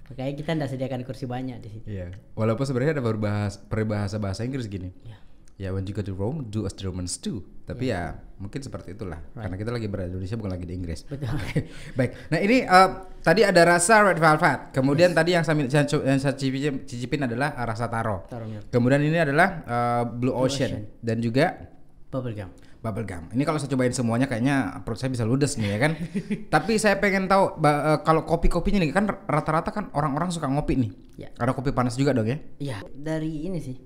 Speaker 1: Makanya kita tidak sediakan kursi banyak di situ.
Speaker 2: Iya. Walaupun sebenarnya ada berbahasa peribahasa bahasa Inggris gini.
Speaker 1: Ya.
Speaker 2: Ya when you go to Rome, do as the Romans do. Tapi ya mungkin seperti itulah. Karena kita lagi berada di Indonesia bukan lagi di Inggris.
Speaker 1: Betul.
Speaker 2: Baik. Nah ini eh, tadi ada rasa red velvet. Kemudian tadi yang saya, yang saya cicipin, cicipin adalah eh, rasa taro.
Speaker 1: Taro.
Speaker 2: Kemudian ini adalah eh, Blue Ocean. dan juga
Speaker 1: Bubble gum.
Speaker 2: Bubble gum. Ini kalau saya cobain semuanya kayaknya perut saya bisa ludes nih ya kan. Tapi saya pengen tahu eh, kalau kopi-kopinya nih kan rata-rata kan orang-orang suka ngopi nih.
Speaker 1: Ya.
Speaker 2: Ada kopi panas juga dong ya?
Speaker 1: Ya, dari ini sih.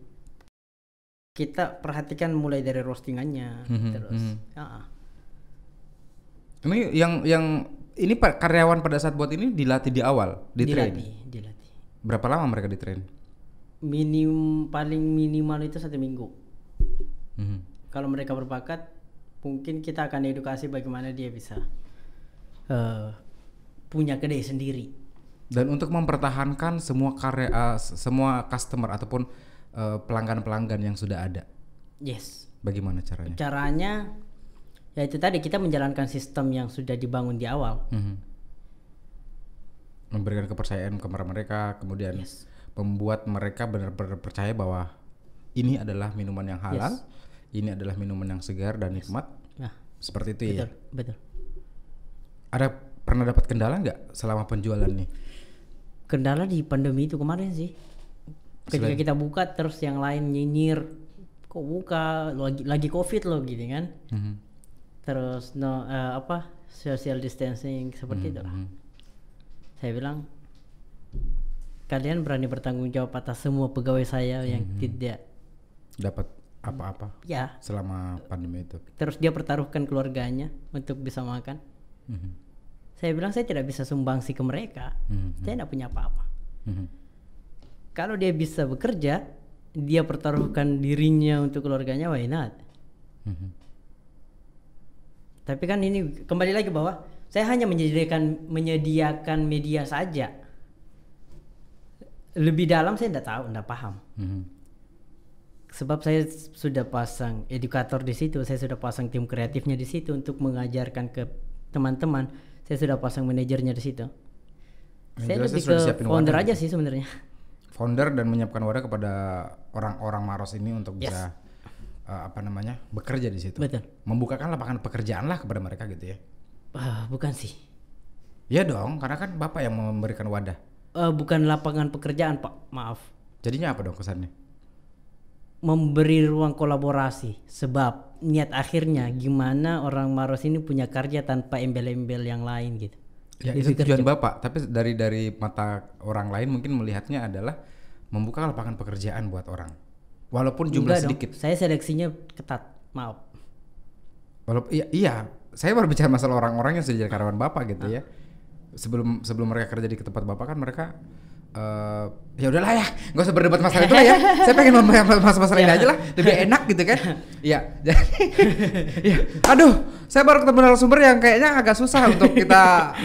Speaker 1: Kita perhatikan mulai dari roastingannya
Speaker 2: Mhm,
Speaker 1: terus. Ah, ah.
Speaker 2: Ini yang yang ini karyawan pada saat buat ini dilatih di awal, di train.
Speaker 1: dilatih, dilatih.
Speaker 2: Berapa lama mereka di train?
Speaker 1: Minim paling minimal itu satu minggu.
Speaker 2: Mhm.
Speaker 1: Kalau mereka berbakat, mungkin kita akan edukasi bagaimana dia bisa eh, punya kedai sendiri.
Speaker 2: Dan untuk mempertahankan semua karya s- semua customer ataupun eh, pelanggan-pelanggan yang sudah ada,
Speaker 1: Yes.
Speaker 2: bagaimana caranya?
Speaker 1: Caranya ya itu tadi kita menjalankan sistem yang sudah dibangun di awal.
Speaker 2: Mhm. Memberikan kepercayaan kepada mereka, kemudian
Speaker 1: Yes.
Speaker 2: membuat mereka benar-benar percaya bahwa ini adalah minuman yang halal, ini adalah minuman yang segar dan nikmat,
Speaker 1: Nah,
Speaker 2: seperti itu ya.
Speaker 1: betul, betul.
Speaker 2: Ada pernah dapat kendala nggak selama penjualan nih?
Speaker 1: Kendala di pandemi itu kemarin sih. Ketika kita buka terus yang lain nyinyir, kok buka lagi lagi covid loh gitu kan.
Speaker 2: Mhm.
Speaker 1: Terus no eh, apa social distancing seperti itulah.
Speaker 2: Mhm.
Speaker 1: Saya bilang kalian berani bertanggung jawab atas semua pegawai saya yang tidak
Speaker 2: Dapat apa-apa
Speaker 1: ya
Speaker 2: selama pandemi itu?
Speaker 1: terus dia pertaruhkan keluarganya untuk bisa makan.
Speaker 2: Mhm.
Speaker 1: Saya bilang saya tidak bisa sumbangsi ke mereka.
Speaker 2: Mhm.
Speaker 1: Saya tidak punya apa-apa.
Speaker 2: Mhm.
Speaker 1: Kalau dia bisa bekerja, dia pertaruhkan dirinya untuk keluarganya, why not?
Speaker 2: Mhm.
Speaker 1: Tapi kan ini kembali lagi bahwa saya hanya menyediakan menyediakan media saja. Lebih dalam saya tidak tahu, tidak paham.
Speaker 2: Mhm.
Speaker 1: Sebab saya sudah pasang edukator di situ, saya sudah pasang tim kreatifnya di situ untuk mengajarkan ke teman-teman. Saya sudah pasang manajernya di situ.
Speaker 2: Yang
Speaker 1: saya lebih ke founder aja
Speaker 2: gitu.
Speaker 1: sih sebenarnya.
Speaker 2: Founder dan menyiapkan wadah kepada orang-orang Maros ini untuk
Speaker 1: Yes.
Speaker 2: bisa uh, apa namanya bekerja di situ.
Speaker 1: Betul.
Speaker 2: Membukakan lapangan pekerjaan lah kepada mereka gitu ya.
Speaker 1: Ah, bukan sih.
Speaker 2: Ya dong, karena kan bapak yang memberikan wadah.
Speaker 1: Eh, bukan lapangan pekerjaan pak, maaf.
Speaker 2: Jadinya apa dong kesannya?
Speaker 1: Memberi ruang kolaborasi. Sebab niat akhirnya gimana orang Maros ini punya karya tanpa embel-embel yang lain gitu.
Speaker 2: Ya itu tujuan bapak, tapi dari dari mata orang lain mungkin melihatnya adalah membuka lapangan pekerjaan buat orang. Walaupun jumlah
Speaker 1: Enggak dong,
Speaker 2: sedikit.
Speaker 1: Saya seleksinya ketat, maaf.
Speaker 2: Walaupun iya, iya, saya baru bicara masalah orang-orang yang sudah jadi karyawan bapak gitu
Speaker 1: Ah.
Speaker 2: ya. Sebelum sebelum mereka kerja di tempat bapak kan mereka eh ya udahlah ya, nggak usah berdebat masalah itu lah ya. Saya pengen membahas masalah-masalah ini aja lah, lebih enak gitu kan. Iya, jadi ya, aduh, saya baru ketemu narasumber yang kayaknya agak susah untuk kita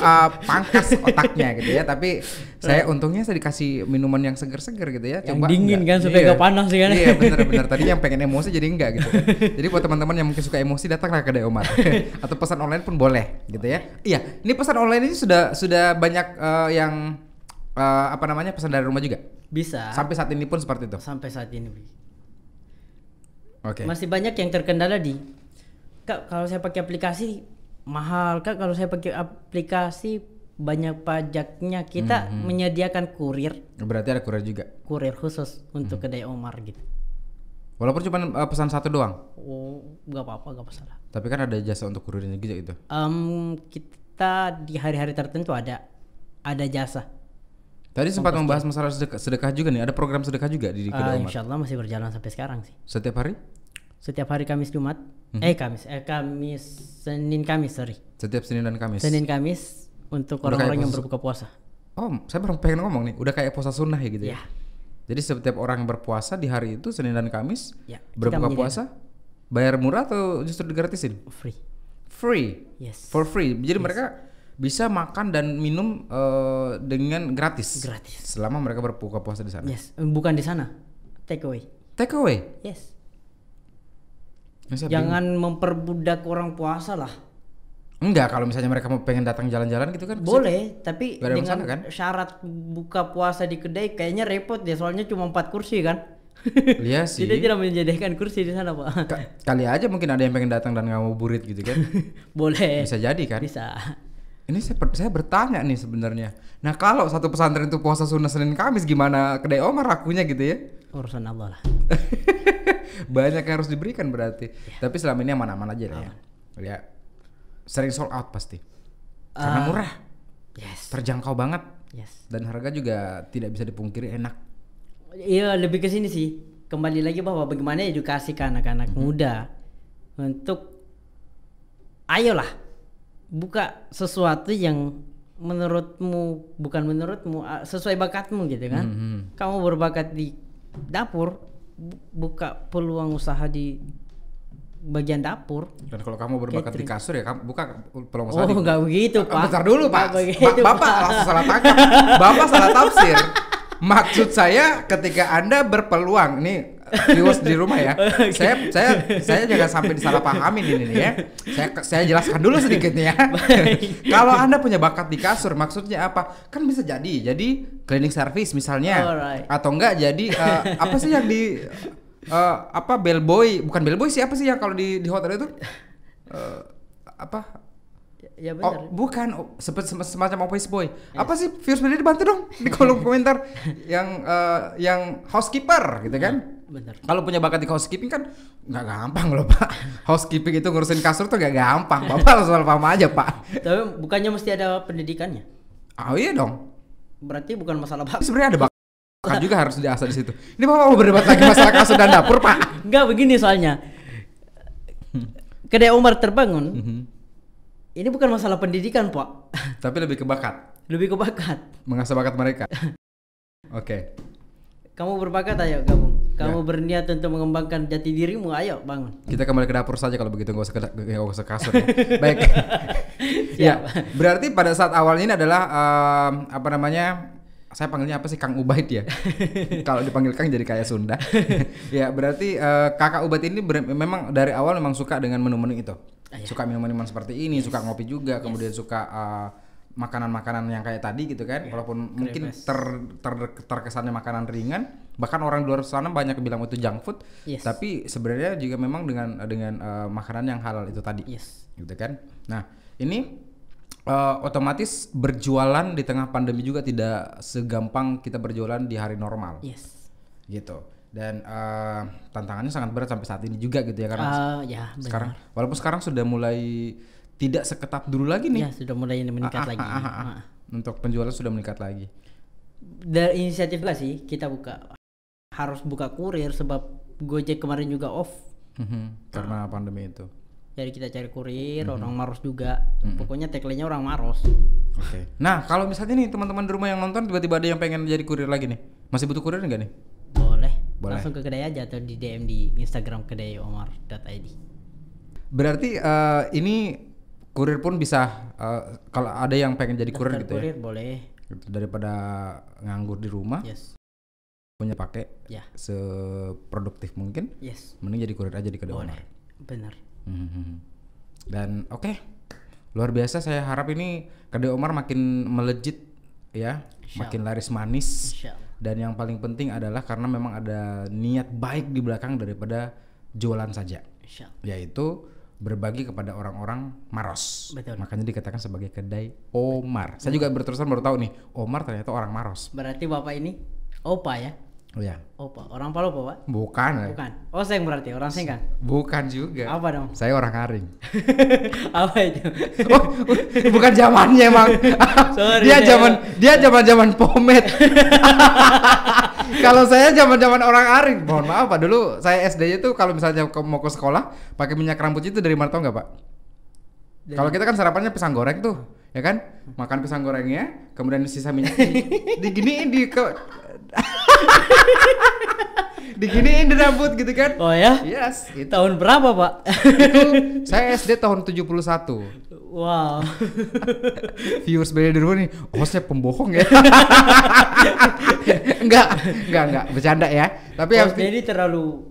Speaker 2: uh, pangkas otaknya gitu ya. Tapi saya untungnya saya dikasih minuman yang seger-seger gitu ya.
Speaker 1: Yang dingin kan, supaya nggak panas kan.
Speaker 2: Iya benar-benar tadi yang pengen emosi jadi enggak gitu. jadi buat teman-teman yang mungkin suka emosi datanglah ke Omar atau pesan online pun boleh gitu ya. Iya, ini pesan online ini sudah sudah banyak eh, yang eh, apa namanya pesan dari rumah juga.
Speaker 1: Bisa.
Speaker 2: Sampai saat ini pun seperti itu.
Speaker 1: sampai saat ini.
Speaker 2: Oke.
Speaker 1: Masih banyak yang terkendala di Kak kalau saya pakai aplikasi mahal Kak kalau saya pakai aplikasi banyak pajaknya kita
Speaker 2: Hmm,
Speaker 1: menyediakan kurir
Speaker 2: Berarti ada kurir juga.
Speaker 1: kurir khusus untuk
Speaker 2: Hmm.
Speaker 1: kedai Omar gitu.
Speaker 2: Walaupun cuma eh, pesan satu doang,
Speaker 1: Oh, nggak apa-apa, nggak masalah.
Speaker 2: tapi kan ada jasa untuk kurirnya juga itu.
Speaker 1: Em, kita di hari-hari tertentu ada ada jasa.
Speaker 2: Tadi sempat membahas masalah sedekah, sedekah juga nih. Ada program sedekah juga di, kedai Omar.
Speaker 1: insya Allah masih berjalan sampai sekarang sih.
Speaker 2: Setiap hari?
Speaker 1: Setiap hari Kamis Jumat,
Speaker 2: Hmm.
Speaker 1: eh Kamis, eh Kamis Senin Kamis sorry,
Speaker 2: Setiap Senin dan Kamis.
Speaker 1: Senin Kamis untuk orang-orang yang berbuka puasa.
Speaker 2: Oh, saya baru pengen ngomong nih. Udah kayak puasa sunnah ya gitu ya.
Speaker 1: Ya.
Speaker 2: Jadi setiap orang yang berpuasa di hari itu Senin dan Kamis
Speaker 1: Ya,
Speaker 2: berbuka puasa bayar murah atau justru digratisin?
Speaker 1: Free.
Speaker 2: Free.
Speaker 1: Yes.
Speaker 2: For free. Jadi mereka bisa makan dan minum eh, dengan gratis.
Speaker 1: Gratis.
Speaker 2: Selama mereka berbuka puasa di sana.
Speaker 1: Yes, bukan di sana. Take away.
Speaker 2: Take away.
Speaker 1: Yes.
Speaker 2: Saya
Speaker 1: Jangan memperbudak orang puasa lah.
Speaker 2: bingung. Enggak, kalau misalnya mereka mau pengen datang jalan-jalan gitu kan.
Speaker 1: Boleh, tapi dengan
Speaker 2: masalah, kan?
Speaker 1: syarat buka puasa di kedai kayaknya repot deh soalnya cuma empat kursi kan.
Speaker 2: Iya sih.
Speaker 1: Tidak tidak menyediakan kursi di sana, Pak.
Speaker 2: Ka- Kali aja mungkin ada yang pengen datang dan nggak mau burit gitu kan.
Speaker 1: Boleh.
Speaker 2: Bisa jadi kan?
Speaker 1: Bisa.
Speaker 2: Ini saya, saya bertanya nih sebenarnya. Nah kalau satu pesantren itu puasa sunnah Senin Kamis gimana kedai Omar lakunya gitu ya?
Speaker 1: Urusan Allah lah.
Speaker 2: Banyak yang harus diberikan berarti.
Speaker 1: Iya.
Speaker 2: Tapi selama ini aman-aman aja lah ya. Ya sering sold out pasti. Karena
Speaker 1: Ah.
Speaker 2: murah,
Speaker 1: Yes.
Speaker 2: terjangkau banget
Speaker 1: Yes.
Speaker 2: dan harga juga tidak bisa dipungkiri enak.
Speaker 1: Iya, lebih ke sini sih. Kembali lagi bahwa bagaimana edukasi ke anak-anak muda untuk ayolah buka sesuatu yang menurutmu bukan menurutmu ah, sesuai bakatmu gitu kan.
Speaker 2: Mhm.
Speaker 1: Kamu berbakat di dapur, bu- buka peluang usaha di bagian dapur.
Speaker 2: Dan kalau kamu berbakat di kasur ya kamu buka peluang
Speaker 1: Oh,
Speaker 2: usaha di
Speaker 1: enggak begitu,
Speaker 2: Ah,
Speaker 1: Pak.
Speaker 2: Bentar dulu, Pak.
Speaker 1: begitu,
Speaker 2: Ba- Bapak
Speaker 1: Pak.
Speaker 2: langsung salah tangkap. Bapak salah tafsir. Maksud saya ketika Anda berpeluang nih viewers di rumah ya. Saya saya saya jangan sampai disalahpahamin ini nih ya. Saya saya jelaskan dulu sedikit nih ya. Kalau Anda punya bakat di kasur maksudnya apa? Kan bisa jadi jadi cleaning service misalnya
Speaker 1: Alright.
Speaker 2: atau enggak jadi eh, apa sih yang di eh, apa bellboy bukan bellboy sih apa sih yang kalau di di hotel itu Eh, apa
Speaker 1: Ya
Speaker 2: Oh,
Speaker 1: benar.
Speaker 2: bukan oh, sepe- sem- semacam office boy. Apa sih viewers beda dibantu dong di kolom komentar yang eh, yang housekeeper gitu kan?
Speaker 1: Benar.
Speaker 2: Kalau punya bakat di housekeeping kan nggak gampang loh pak. Housekeeping itu ngurusin kasur tuh nggak gampang. Bapak salah paham aja pak.
Speaker 1: Tapi bukannya mesti ada pendidikannya?
Speaker 2: Oh iya dong.
Speaker 1: Berarti bukan masalah bakat.
Speaker 2: sebenarnya ada bakat juga harus diasah di situ. Ini bapak mau berdebat lagi masalah kasur dan dapur pak.
Speaker 1: Enggak begini soalnya. Kedai Umar terbangun.
Speaker 2: Mhm.
Speaker 1: Ini bukan masalah pendidikan, Pak.
Speaker 2: Tapi lebih ke bakat,
Speaker 1: Lebih ke bakat.
Speaker 2: mengasah bakat mereka. Oke.
Speaker 1: Kamu berbakat ayo gabung. Kamu berniat untuk mengembangkan jati dirimu, ayo bangun.
Speaker 2: Kita kembali ke dapur saja kalau begitu nggak usah ke, nggak usah kasur. Ya. Baik. ya, berarti pada saat awalnya ini adalah em, apa namanya? Saya panggilnya apa sih Kang Ubaid ya? kalau dipanggil Kang jadi kayak Sunda. ya, berarti eh, Kakak Ubaid ini ber- memang dari awal memang suka dengan menu-menu itu.
Speaker 1: Ah, iya.
Speaker 2: Suka minuman-minuman seperti ini, suka ngopi juga, kemudian suka eh, makanan-makanan yang kayak tadi gitu kan. Walaupun mungkin ter, ter- terkesannya makanan ringan, bahkan orang di luar sana banyak bilang itu junk food.
Speaker 1: Yes.
Speaker 2: Tapi sebenarnya juga memang dengan dengan eh, makanan yang halal itu tadi,
Speaker 1: Yes.
Speaker 2: gitu kan. Nah ini eh, otomatis berjualan di tengah pandemi juga tidak segampang kita berjualan di hari normal,
Speaker 1: Yes.
Speaker 2: gitu. Dan eh, tantangannya sangat berat sampai saat ini juga gitu ya karena
Speaker 1: Ah, ya, benar.
Speaker 2: sekarang walaupun sekarang sudah mulai tidak seketat dulu lagi nih.
Speaker 1: Ya, sudah mulai meningkat
Speaker 2: Ah, ah,
Speaker 1: lagi.
Speaker 2: ah, ah, ah.
Speaker 1: Ah.
Speaker 2: Untuk penjualan sudah meningkat lagi.
Speaker 1: Dari inisiatif lah sih kita buka harus buka kurir sebab Gojek kemarin juga off.
Speaker 2: Mhm, Karena pandemi itu.
Speaker 1: Jadi kita cari kurir,
Speaker 2: Mhm.
Speaker 1: orang Maros juga. Pokoknya tagline-nya orang Maros.
Speaker 2: Oke. Nah, kalau misalnya nih teman-teman di rumah yang nonton tiba-tiba ada yang pengen jadi kurir lagi nih. Masih butuh kurir enggak nih?
Speaker 1: Boleh.
Speaker 2: Boleh.
Speaker 1: Langsung ke kedai aja atau di DM di Instagram kedai omar.id.
Speaker 2: Berarti eh, ini kurir pun bisa eh, kalau ada yang pengen jadi kurir
Speaker 1: Daftar
Speaker 2: gitu ya.
Speaker 1: kurir boleh.
Speaker 2: Gitu. Daripada nganggur di rumah,
Speaker 1: Yes.
Speaker 2: Punya pakai
Speaker 1: Ya.
Speaker 2: seproduktif mungkin,
Speaker 1: Yes.
Speaker 2: mending jadi kurir aja di kedai
Speaker 1: Boleh.
Speaker 2: Omar.
Speaker 1: Benar.
Speaker 2: Mhm. Dan oke. Luar biasa saya harap ini kedai Omar makin melejit ya, makin laris manis.
Speaker 1: Insya.
Speaker 2: Dan yang paling penting adalah karena memang ada niat baik di belakang daripada jualan saja,
Speaker 1: Insya
Speaker 2: yaitu berbagi kepada orang-orang Maros.
Speaker 1: Betul.
Speaker 2: Makanya dikatakan sebagai kedai Omar. Saya juga berterusan baru tahu nih, Omar ternyata orang Maros.
Speaker 1: Berarti Bapak ini opa ya?
Speaker 2: Oh ya,
Speaker 1: Opa. Orang Palopo, Pak?
Speaker 2: bukan.
Speaker 1: Bukan. Oh, Seng berarti orang Seng kan?
Speaker 2: bukan juga.
Speaker 1: Apa dong?
Speaker 2: Saya orang Aring.
Speaker 1: Apa itu?
Speaker 2: Oh, bukan zamannya emang.
Speaker 1: Sorry,
Speaker 2: dia
Speaker 1: saya-
Speaker 2: zaman dia zaman zaman pomet. kalau saya zaman zaman orang aring, mohon maaf pak. Dulu saya SD itu kalau misalnya mau ke sekolah pakai minyak rambut itu dari mana tau nggak pak? Kalau kita kan sarapannya pisang goreng tuh, ya kan? Makan pisang gorengnya, kemudian sisa minyak di, diginiin di ke diginiin di rambut gitu kan?
Speaker 1: Oh ya?
Speaker 2: Yes, itu.
Speaker 1: Tahun berapa, Pak?
Speaker 2: itu saya SD tahun 71
Speaker 1: wow.
Speaker 2: viewers beda di rumah nih oh saya pembohong ya enggak enggak enggak bercanda ya tapi
Speaker 1: Bos
Speaker 2: harus
Speaker 1: Dedi terlalu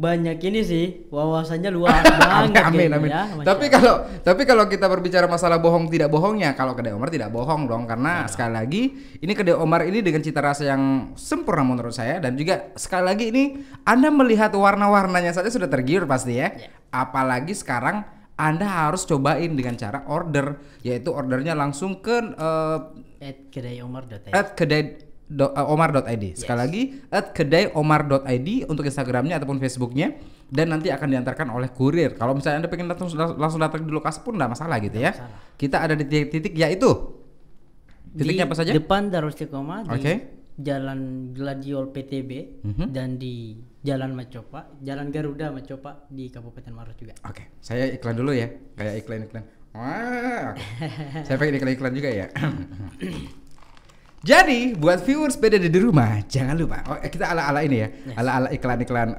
Speaker 1: banyak ini sih wawasannya luas
Speaker 2: amin
Speaker 1: banget
Speaker 2: amin, amin.
Speaker 1: ya,
Speaker 2: tapi kalau tapi kalau kita berbicara masalah bohong tidak bohongnya kalau kedai Omar tidak bohong dong karena
Speaker 1: Iya.
Speaker 2: sekali lagi ini kedai Omar ini dengan cita rasa yang sempurna menurut saya dan juga sekali lagi ini Anda melihat warna-warnanya saja sudah tergiur pasti ya
Speaker 1: Iya.
Speaker 2: apalagi sekarang anda harus cobain dengan cara order yaitu ordernya langsung ke
Speaker 1: at kedai omar.id
Speaker 2: at kedai do- uh, omar.id sekali lagi at kedai omar.id untuk instagramnya ataupun facebooknya dan nanti akan diantarkan oleh kurir kalau misalnya anda pengen langsung langsung datang di lokasi pun nggak masalah gitu ya
Speaker 1: masalah.
Speaker 2: kita ada di titik-titik yaitu titiknya
Speaker 1: di
Speaker 2: apa saja
Speaker 1: depan Darul Istiqomah di
Speaker 2: Oke.
Speaker 1: Jalan Gladiol PTB
Speaker 2: Mhm.
Speaker 1: dan di Jalan Macopa, Jalan Garuda Macopa di Kabupaten Maros juga.
Speaker 2: oke saya iklan dulu ya kayak iklan-iklan wah oke. saya pengen iklan-iklan juga ya Jadi buat viewers beda di rumah jangan lupa oh, kita ala ala ini ya ala ala iklan iklan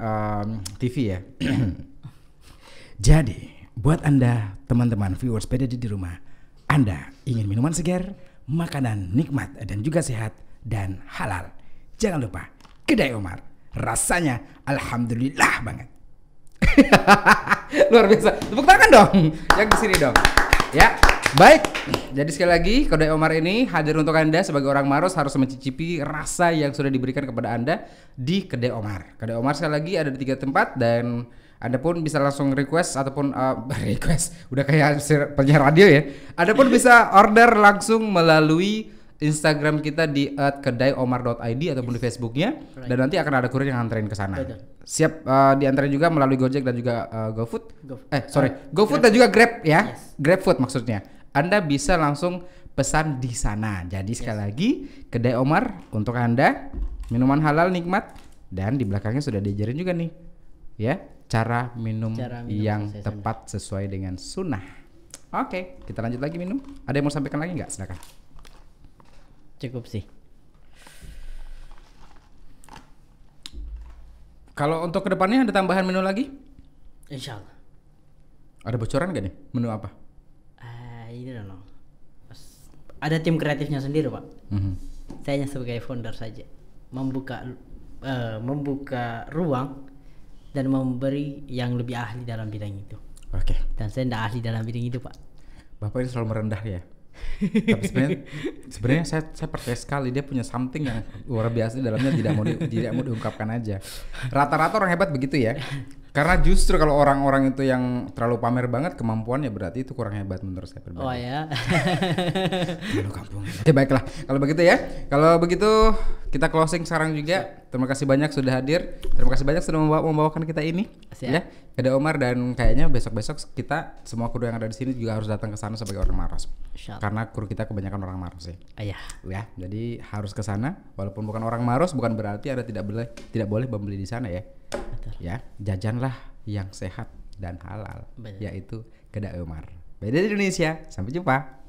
Speaker 2: TV ya. Jadi buat anda teman-teman viewers beda di rumah, anda ingin minuman segar, makanan nikmat dan juga sehat dan halal. Jangan lupa kedai Omar rasanya alhamdulillah banget. Luar biasa. Tepuk tangan dong. Yang di sini dong. Ya. Baik. Jadi sekali lagi Kedai Omar ini hadir untuk Anda sebagai orang Maros harus mencicipi rasa yang sudah diberikan kepada Anda di Kedai Omar. Kedai Omar sekali lagi ada di tiga tempat dan anda pun bisa langsung request ataupun uh, request udah kayak penyiar radio ya. Anda pun bisa order langsung melalui Instagram kita di @kedaiomar.id ataupun di Facebooknya dan nanti akan ada kurir yang nganterin ke sana. Siap uh, diantarin juga melalui Gojek dan juga uh, GoFood.
Speaker 1: Go-
Speaker 2: Eh sorry, GoFood dan juga Grab ya. GrabFood maksudnya. Anda bisa langsung pesan di sana. Jadi sekali lagi kedai Omar untuk Anda minuman halal nikmat dan di belakangnya sudah diajarin juga nih ya cara minum,
Speaker 1: Cara minum
Speaker 2: yang
Speaker 1: sesuai
Speaker 2: tepat sesuai dengan sunnah. Oke, kita lanjut lagi minum. Ada yang mau sampaikan lagi nggak? Silakan.
Speaker 1: Cukup sih.
Speaker 2: Kalau untuk ke depannya ada tambahan menu lagi?
Speaker 1: Insya Allah.
Speaker 2: Ada bocoran gak nih? Menu apa?
Speaker 1: Ini don't know. Ada tim kreatifnya sendiri pak.
Speaker 2: Mhm.
Speaker 1: Saya hanya sebagai founder saja. Membuka eh, membuka ruang dan memberi yang lebih ahli dalam bidang itu.
Speaker 2: Oke.
Speaker 1: Dan saya tidak ahli dalam bidang itu pak.
Speaker 2: Bapak ini selalu merendah ya. Tapi sebenarnya sebenarnya saya saya percaya sekali dia punya something yang luar biasa di dalamnya tidak mau di- tidak mau diungkapkan aja. Rata-rata orang hebat begitu ya. Karena justru kalau orang-orang itu yang terlalu pamer banget kemampuannya berarti itu kurang hebat menurut saya pribadi.
Speaker 1: Oh ya.
Speaker 2: Terlalu kampung. Oke baiklah kalau begitu ya. Kalau begitu kita closing sekarang juga. Terima kasih banyak sudah hadir. Terima kasih banyak sudah membawa, membawakan kita ini.
Speaker 1: Siap.
Speaker 2: Ya, ada Omar dan kayaknya besok-besok kita semua kru yang ada di sini juga harus datang ke sana sebagai orang Maros. Karena kru kita kebanyakan orang Maros sih.
Speaker 1: Ayah.
Speaker 2: Ya, jadi harus ke sana walaupun bukan orang Maros bukan berarti ada tidak boleh tidak boleh membeli di sana ya.
Speaker 1: Betul.
Speaker 2: Ya, jajanlah yang sehat dan halal
Speaker 1: Betul.
Speaker 2: yaitu kedai Omar. Beda di Indonesia. Sampai jumpa.